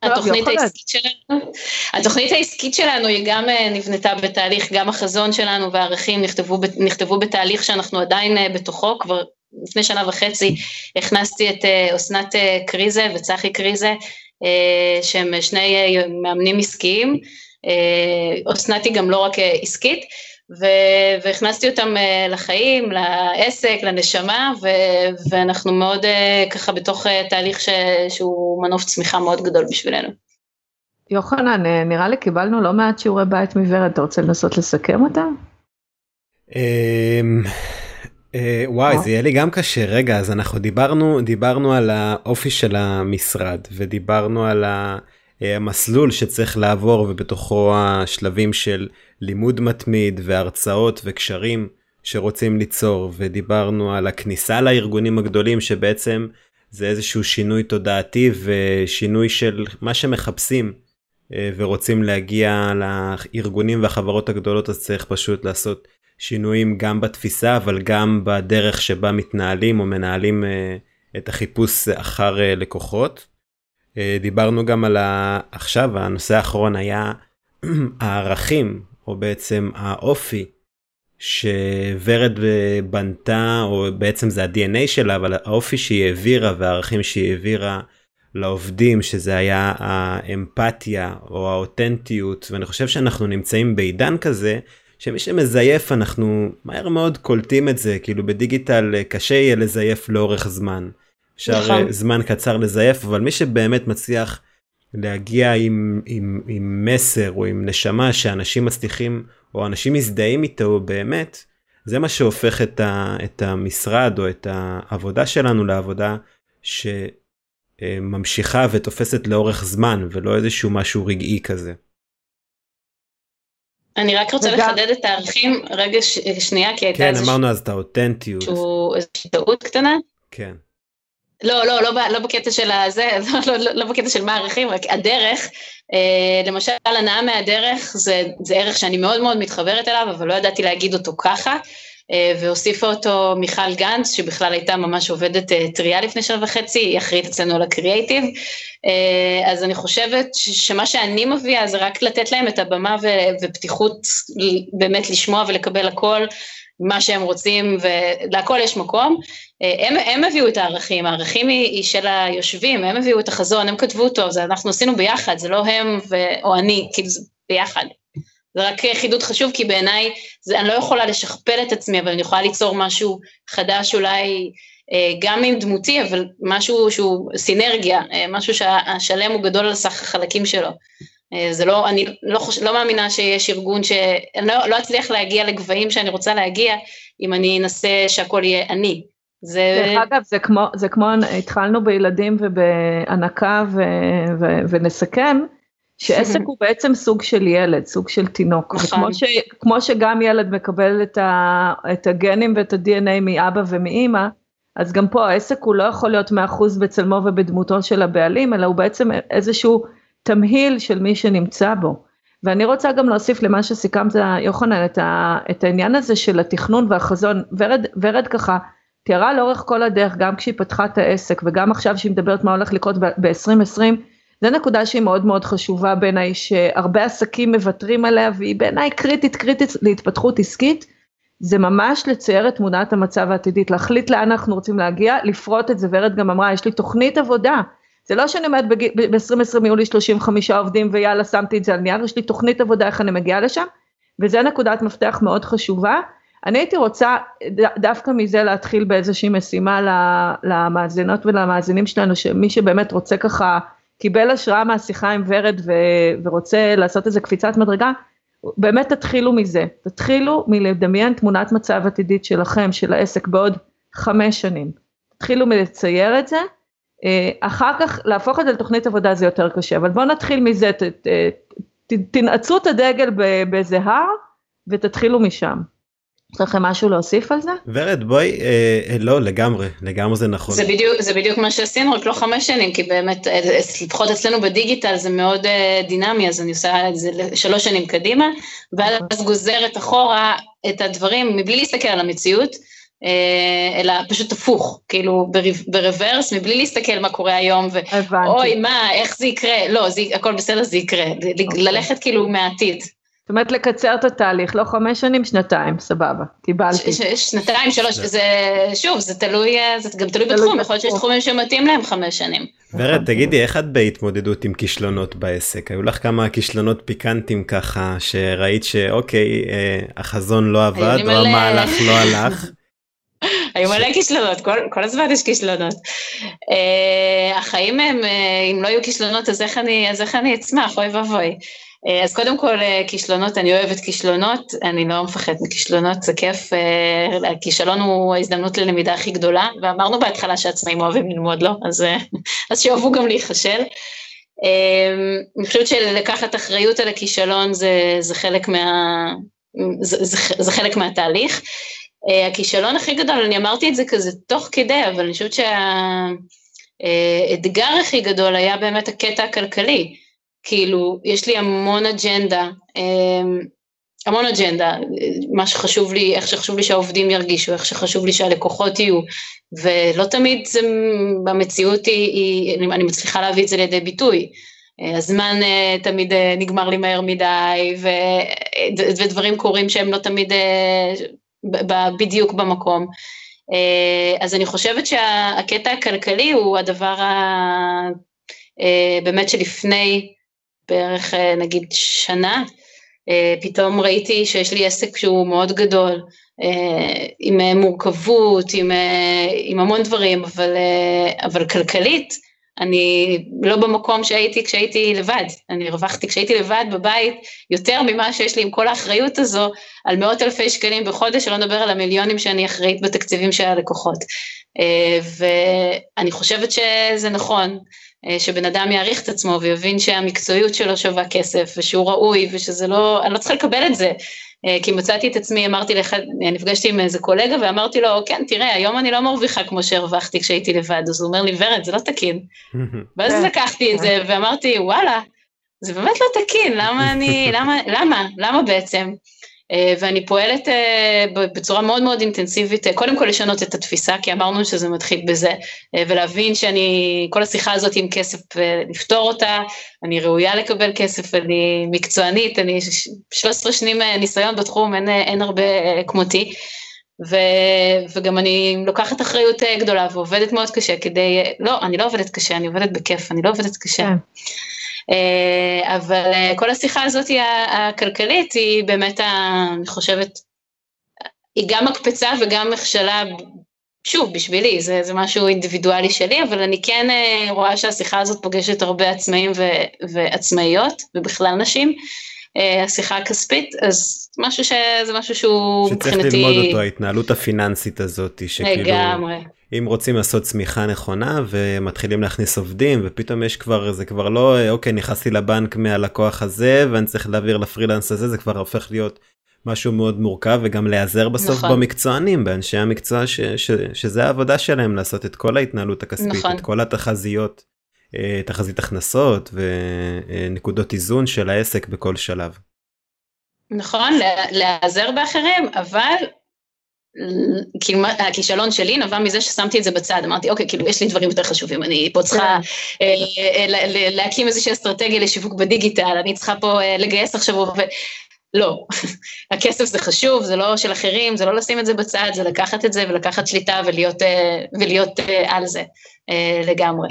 התוכנית העסקית שלנו, התוכנית העסקית שלנו היא גם נבנתה בתהליך, גם החזון שלנו והערכים נכתבו, נכתבו בתהליך שאנחנו עדיין בתוכו, כבר לפני שנה וחצי הכנסתי את אסנת קריזה וצחי קריזה, שהם שני מאמנים עסקיים, אסנת היא גם לא רק עסקית, ו- והכנסתי אותם uh, לחיים, לעסק, לנשמה, ו- ואנחנו מאוד uh, ככה בתוך uh, תהליך ש- שהוא מנוף צמיחה מאוד גדול בשבילנו. יוחנן, נראה לי קיבלנו לא מעט שיעורי בית מוורד, אתה רוצה לנסות לסכם אותם? אמ, אה, וואי זה יהיה לי גם קשה רגע אז אנחנו דיברנו דיברנו על האופי של המשרד ודיברנו על המסלול שצריך לעבור ובתוכו השלבים של לימוד מתמיד והרצאות וקשרים שרוצים ליצור ודיברנו על הכניסה לארגונים הגדולים שבעצם זה איזשהו שינוי תודעתי ושינוי של מה שמחפשים אה, ורוצים להגיע לארגונים והחברות הגדולות אז צריך פשוט לעשות שינויים גם בתפיסה אבל גם בדרך שבה מתנהלים או מנהלים אה, את החיפוש אחר אה, לקוחות. דיברנו גם על. עכשיו הנושא האחרון היה [CLEARS THROAT] הערכים או בעצם האופי שוורד בנתה או בעצם זה ה-DNA שלה אבל האופי שהיא העבירה והערכים שהיא העבירה לעובדים שזה היה האמפתיה או האותנטיות ואני חושב שאנחנו נמצאים בעידן כזה שמי שמזייף אנחנו מהר מאוד קולטים את זה כאילו בדיגיטל קשה יהיה לזייף לאורך זמן. אפשר נכון. זמן קצר לזייף אבל מי שבאמת מצליח להגיע עם, עם, עם מסר או עם נשמה שאנשים מצליחים או אנשים מזדהים איתו באמת זה מה שהופך את, ה, את המשרד או את העבודה שלנו לעבודה שממשיכה ותופסת לאורך זמן ולא איזשהו משהו רגעי כזה. אני רק רוצה וגם... לחדד את הערכים רגע ש... שנייה כי הייתה כן אמרנו אז את האותנטיות. איזושהי טעות קטנה. כן. לא, לא, לא, לא בקטע של הזה, [LAUGHS] לא, לא, לא בקטע של מה הערכים, רק הדרך, אה, למשל הנאה מהדרך זה, זה ערך שאני מאוד מאוד מתחברת אליו, אבל לא ידעתי להגיד אותו ככה, אה, והוסיפה אותו מיכל גנץ, שבכלל הייתה ממש עובדת אה, טריה לפני שנה וחצי, היא אחראית אצלנו לקריאייטיב, אה, אז אני חושבת שמה שאני מביאה זה רק לתת להם את הבמה ו- ופתיחות באמת לשמוע ולקבל הכל, מה שהם רוצים, ולהכל יש מקום. הם, הם הביאו את הערכים, הערכים היא, היא של היושבים, הם הביאו את החזון, הם כתבו אותו, זה אנחנו עשינו ביחד, זה לא הם ו, או אני, כאילו זה ביחד. זה רק חידוד חשוב, כי בעיניי אני לא יכולה לשכפל את עצמי, אבל אני יכולה ליצור משהו חדש אולי אה, גם עם דמותי, אבל משהו שהוא סינרגיה, אה, משהו שהשלם הוא גדול על סך החלקים שלו. אה, זה לא, אני לא, חוש, לא מאמינה שיש ארגון ש... אני לא, לא אצליח להגיע לגבהים שאני רוצה להגיע, אם אני אנסה שהכל יהיה אני. זה... דרך אגב, זה כמו, זה כמו, התחלנו בילדים ובהנקה ו, ו, ונסכם, שעסק הוא בעצם סוג של ילד, סוג של תינוק. נכון. וכמו ש, כמו שגם ילד מקבל את, ה, את הגנים ואת ה-DNA מאבא ומאימא, אז גם פה העסק הוא לא יכול להיות 100% בצלמו ובדמותו של הבעלים, אלא הוא בעצם איזשהו תמהיל של מי שנמצא בו. ואני רוצה גם להוסיף למה שסיכמת, יוחנן, את, ה, את העניין הזה של התכנון והחזון. ורד, ורד ככה תיארה לאורך כל הדרך, גם כשהיא פתחה את העסק וגם עכשיו שהיא מדברת מה הולך לקרות ב-2020, זו נקודה שהיא מאוד מאוד חשובה בעיניי, שהרבה עסקים מוותרים עליה והיא בעיניי קריטית קריטית להתפתחות עסקית. זה ממש לצייר את תמונת המצב העתידית, להחליט לאן אנחנו רוצים להגיע, לפרוט את זה, ורד גם אמרה, יש לי תוכנית עבודה. זה לא שאני אומרת ב-2020 יהיו לי 35 עובדים ויאללה שמתי את זה על נייר, יש לי תוכנית עבודה איך אני מגיעה לשם, וזה נקודת מפתח מאוד חשובה. אני הייתי רוצה דווקא מזה להתחיל באיזושהי משימה למאזינות ולמאזינים שלנו, שמי שבאמת רוצה ככה, קיבל השראה מהשיחה עם ורד ו, ורוצה לעשות איזה קפיצת מדרגה, באמת תתחילו מזה, תתחילו מלדמיין תמונת מצב עתידית שלכם, של העסק בעוד חמש שנים. תתחילו מלצייר את זה, אחר כך להפוך את זה לתוכנית עבודה זה יותר קשה, אבל בואו נתחיל מזה, ת, ת, ת, תנעצו את הדגל באיזה הר ותתחילו משם. יש לכם משהו להוסיף על זה? ורד בואי, אה, אה, לא לגמרי, לגמרי זה נכון. זה בדיוק, זה בדיוק מה שעשינו, רק לא חמש שנים, כי באמת, אה, אה, לפחות אצלנו בדיגיטל זה מאוד אה, דינמי, אז אני עושה את זה שלוש שנים קדימה, ואז גוזרת אחורה את הדברים מבלי להסתכל על המציאות, אה, אלא פשוט הפוך, כאילו ברוורס, מבלי להסתכל מה קורה היום, ואוי מה, איך זה יקרה, לא, זה, הכל בסדר, זה יקרה, אוקיי. ללכת כאילו מהעתיד. זאת אומרת לקצר את התהליך, לא חמש שנים, שנתיים, סבבה, קיבלתי. שנתיים, שלוש, זה, שוב, זה תלוי, זה גם תלוי בתחום, יכול להיות שיש תחומים שמתאים להם חמש שנים. ורד, תגידי, איך את בהתמודדות עם כישלונות בעסק? היו לך כמה כישלונות פיקנטים ככה, שראית שאוקיי, אה, החזון לא עבד, או המהלך לא הלך? [LAUGHS] היו מלא כישלונות, כל, כל הזמן יש כישלונות. Uh, החיים הם, uh, אם לא יהיו כישלונות, אז איך אני, אז איך אני אצמח, אוי ואבוי. אה, אז קודם כל כישלונות, אני אוהבת כישלונות, אני לא מפחדת מכישלונות, זה כיף, הכישלון הוא ההזדמנות ללמידה הכי גדולה, ואמרנו בהתחלה שעצמאים אוהבים ללמוד לו, אז, אז שאוהבו גם להיכשל. אני חושבת שלקחת אחריות על הכישלון זה, זה חלק מה... זה, זה, זה חלק מהתהליך. הכישלון הכי גדול, אני אמרתי את זה כזה תוך כדי, אבל אני חושבת שהאתגר הכי גדול היה באמת הקטע הכלכלי. כאילו, יש לי המון אג'נדה, אמ, המון אג'נדה, מה שחשוב לי, איך שחשוב לי שהעובדים ירגישו, איך שחשוב לי שהלקוחות יהיו, ולא תמיד זה, במציאות היא, היא, אני מצליחה להביא את זה לידי ביטוי. הזמן אה, תמיד אה, נגמר לי מהר מדי, ו, ודברים קורים שהם לא תמיד אה, בדיוק במקום. אז אני חושבת שהקטע הכלכלי הוא הדבר ה... באמת שלפני בערך אה, נגיד שנה, אה, פתאום ראיתי שיש לי עסק שהוא מאוד גדול, אה, עם מורכבות, עם, עם המון דברים, אבל, אבל כלכלית, אני לא במקום שהייתי כשהייתי לבד, אני הרווחתי כשהייתי לבד בבית יותר ממה שיש לי עם כל האחריות הזו על מאות אלפי שקלים בחודש, שלא נדבר על המיליונים שאני אחראית בתקציבים של הלקוחות. ואני חושבת שזה נכון, אה, שבן אדם יעריך את עצמו ויבין שהמקצועיות שלו שווה כסף ושהוא ראוי ושזה לא, אני לא צריכה לקבל את זה. אה, כי מצאתי את עצמי, אמרתי לך, נפגשתי עם איזה קולגה ואמרתי לו, כן, תראה, היום אני לא מרוויחה כמו שהרווחתי כשהייתי לבד, אז הוא אומר לי, ורד, זה לא תקין. [LAUGHS] ואז כן. לקחתי את זה ואמרתי, וואלה, זה באמת לא תקין, למה אני, למה, למה, למה בעצם? אה, ואני פועלת אה, בצורה מאוד מאוד אינטנסיבית, אה, קודם כל לשנות את התפיסה, כי אמרנו שזה מתחיל בזה, ולהבין שאני, כל השיחה הזאת עם כסף, לפתור אותה, אני ראויה לקבל כסף, אני מקצוענית, אני 13 שנים ניסיון בתחום, אין, אין הרבה כמותי, ו, וגם אני לוקחת אחריות גדולה ועובדת מאוד קשה כדי, לא, אני לא עובדת קשה, אני עובדת בכיף, אני לא עובדת קשה. Yeah. אה, אבל אה, כל השיחה הזאת הכלכלית היא באמת, אני חושבת, היא גם מקפצה וגם מכשלה, שוב, בשבילי, זה, זה משהו אינדיבידואלי שלי, אבל אני כן אה, רואה שהשיחה הזאת פוגשת הרבה עצמאים ו, ועצמאיות, ובכלל נשים, השיחה הכספית, אז משהו שזה משהו שהוא מבחינתי... שצריך ללמוד אותו, ההתנהלות הפיננסית הזאת, שכאילו... לגמרי. אם רוצים לעשות צמיחה נכונה ומתחילים להכניס עובדים ופתאום יש כבר זה כבר לא אוקיי נכנסתי לבנק מהלקוח הזה ואני צריך להעביר לפרילנס הזה זה כבר הופך להיות משהו מאוד מורכב וגם להיעזר בסוף נכון. במקצוענים באנשי המקצוע ש, ש, שזה העבודה שלהם לעשות את כל ההתנהלות הכספית נכון. את כל התחזיות אה, תחזית הכנסות ונקודות איזון של העסק בכל שלב. נכון להיעזר באחרים אבל הכישלון שלי נבע מזה ששמתי את זה בצד, אמרתי אוקיי כאילו יש לי דברים יותר חשובים, אני פה צריכה כן. אה, אה, להקים איזושהי אסטרטגיה לשיווק בדיגיטל, אני צריכה פה אה, לגייס עכשיו, לא, [LAUGHS] הכסף זה חשוב, זה לא של אחרים, זה לא לשים את זה בצד, זה לקחת את זה ולקחת שליטה ולהיות, ולהיות על זה לגמרי.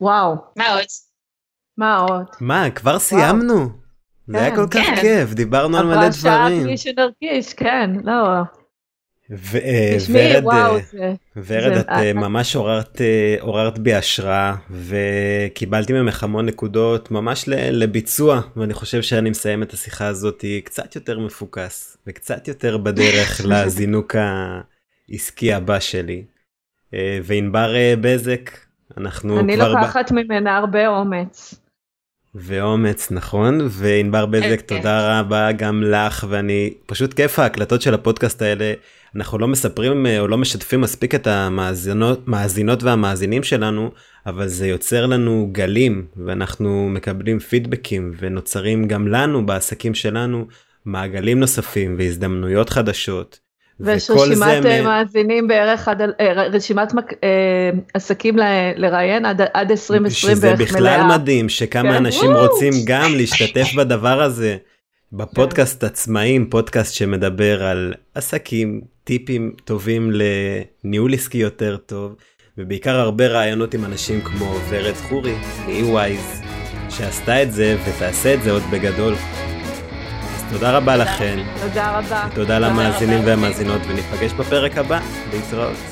וואו. מה עוד? מה עוד? מה, כבר סיימנו? זה היה כן, כל כך כן. כיף, דיברנו על מלא דברים. אבל שעה בלי שנרגיש, כן, לא. ורד, ורד, את אה, ממש עוררת, אה, עוררת בי השראה וקיבלתי ממך המון נקודות ממש לביצוע ואני חושב שאני מסיים את השיחה הזאת קצת יותר מפוקס וקצת יותר בדרך [LAUGHS] לזינוק העסקי הבא שלי. אה, וענבר בזק, אנחנו אני כבר... אני לוקחת ממנה הרבה אומץ. ואומץ נכון? וענבר בזק תודה רבה גם לך ואני פשוט כיף ההקלטות של הפודקאסט האלה. אנחנו לא מספרים או לא משתפים מספיק את המאזינות מאזינות והמאזינים שלנו אבל זה יוצר לנו גלים ואנחנו מקבלים פידבקים ונוצרים גם לנו בעסקים שלנו מעגלים נוספים והזדמנויות חדשות ויש רשימת אה, מאזינים בערך עד, אה, רשימת אה, עסקים לראיין עד, עד 2020 בערך מלאה. שזה בכלל מדהים שכמה כן. אנשים רוצים גם להשתתף בדבר הזה. בפודקאסט עצמאים, פודקאסט שמדבר על עסקים, טיפים טובים לניהול עסקי יותר טוב, ובעיקר הרבה רעיונות עם אנשים כמו ורד חורי מ-eWise, שעשתה את זה ותעשה את זה עוד בגדול. תודה רבה לכן. תודה רבה. תודה למאזינים והמאזינות, וניפגש בפרק הבא. להתראות.